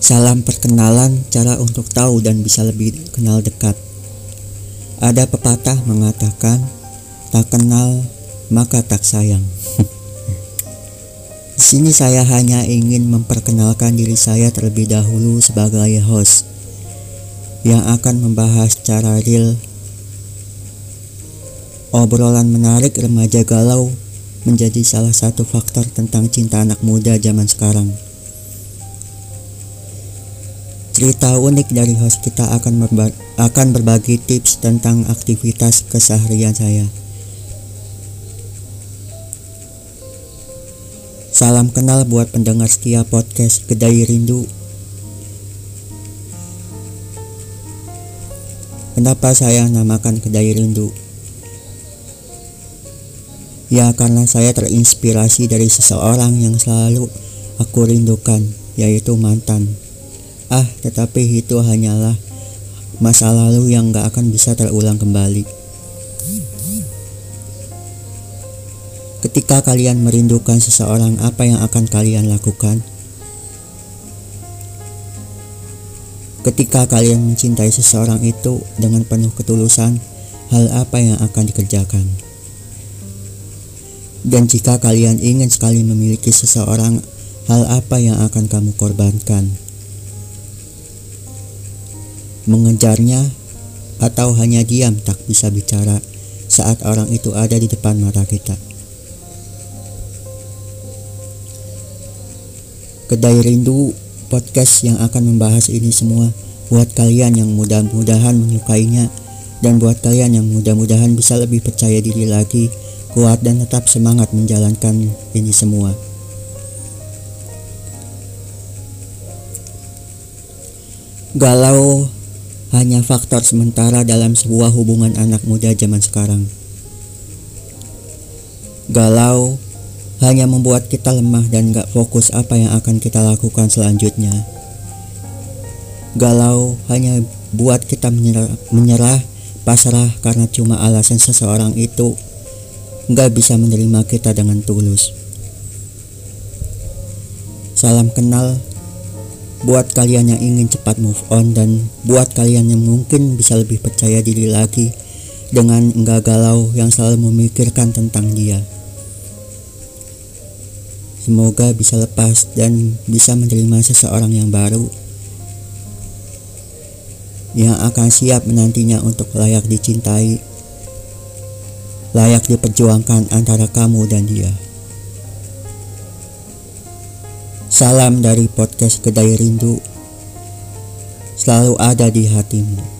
Salam perkenalan, cara untuk tahu dan bisa lebih kenal dekat. Ada pepatah mengatakan, tak kenal maka tak sayang. Di sini saya hanya ingin memperkenalkan diri saya terlebih dahulu sebagai host yang akan membahas secara real obrolan menarik remaja galau menjadi salah satu faktor tentang cinta anak muda zaman sekarang. Cerita unik dari host kita akan, berba akan berbagi tips tentang aktivitas keseharian saya. Salam kenal buat pendengar setia podcast Kedai Rindu. Kenapa saya namakan Kedai Rindu? Ya karena saya terinspirasi dari seseorang yang selalu aku rindukan, yaitu mantan. Ah, tetapi itu hanyalah masa lalu yang gak akan bisa terulang kembali. Ketika kalian merindukan seseorang, apa yang akan kalian lakukan? Ketika kalian mencintai seseorang itu dengan penuh ketulusan, hal apa yang akan dikerjakan? Dan jika kalian ingin sekali memiliki seseorang, hal apa yang akan kamu korbankan? Mengejarnya, atau hanya diam tak bisa bicara saat orang itu ada di depan mata kita. Kedai Rindu podcast yang akan membahas ini semua buat kalian yang mudah-mudahan menyukainya dan buat kalian yang mudah-mudahan bisa lebih percaya diri lagi, kuat dan tetap semangat menjalankan ini semua. Galau hanya faktor sementara dalam sebuah hubungan anak muda zaman sekarang. Galau hanya membuat kita lemah dan gak fokus apa yang akan kita lakukan selanjutnya. Galau hanya buat kita menyerah, menyerah pasrah karena cuma alasan seseorang itu gak bisa menerima kita dengan tulus. Salam kenal buat kalian yang ingin cepat move on dan buat kalian yang mungkin bisa lebih percaya diri lagi dengan enggak galau yang selalu memikirkan tentang dia. Semoga bisa lepas dan bisa menerima seseorang yang baru yang akan siap menantinya untuk layak dicintai, layak diperjuangkan antara kamu dan dia. Salam dari podcast Kedai Rindu. Selalu ada di hatimu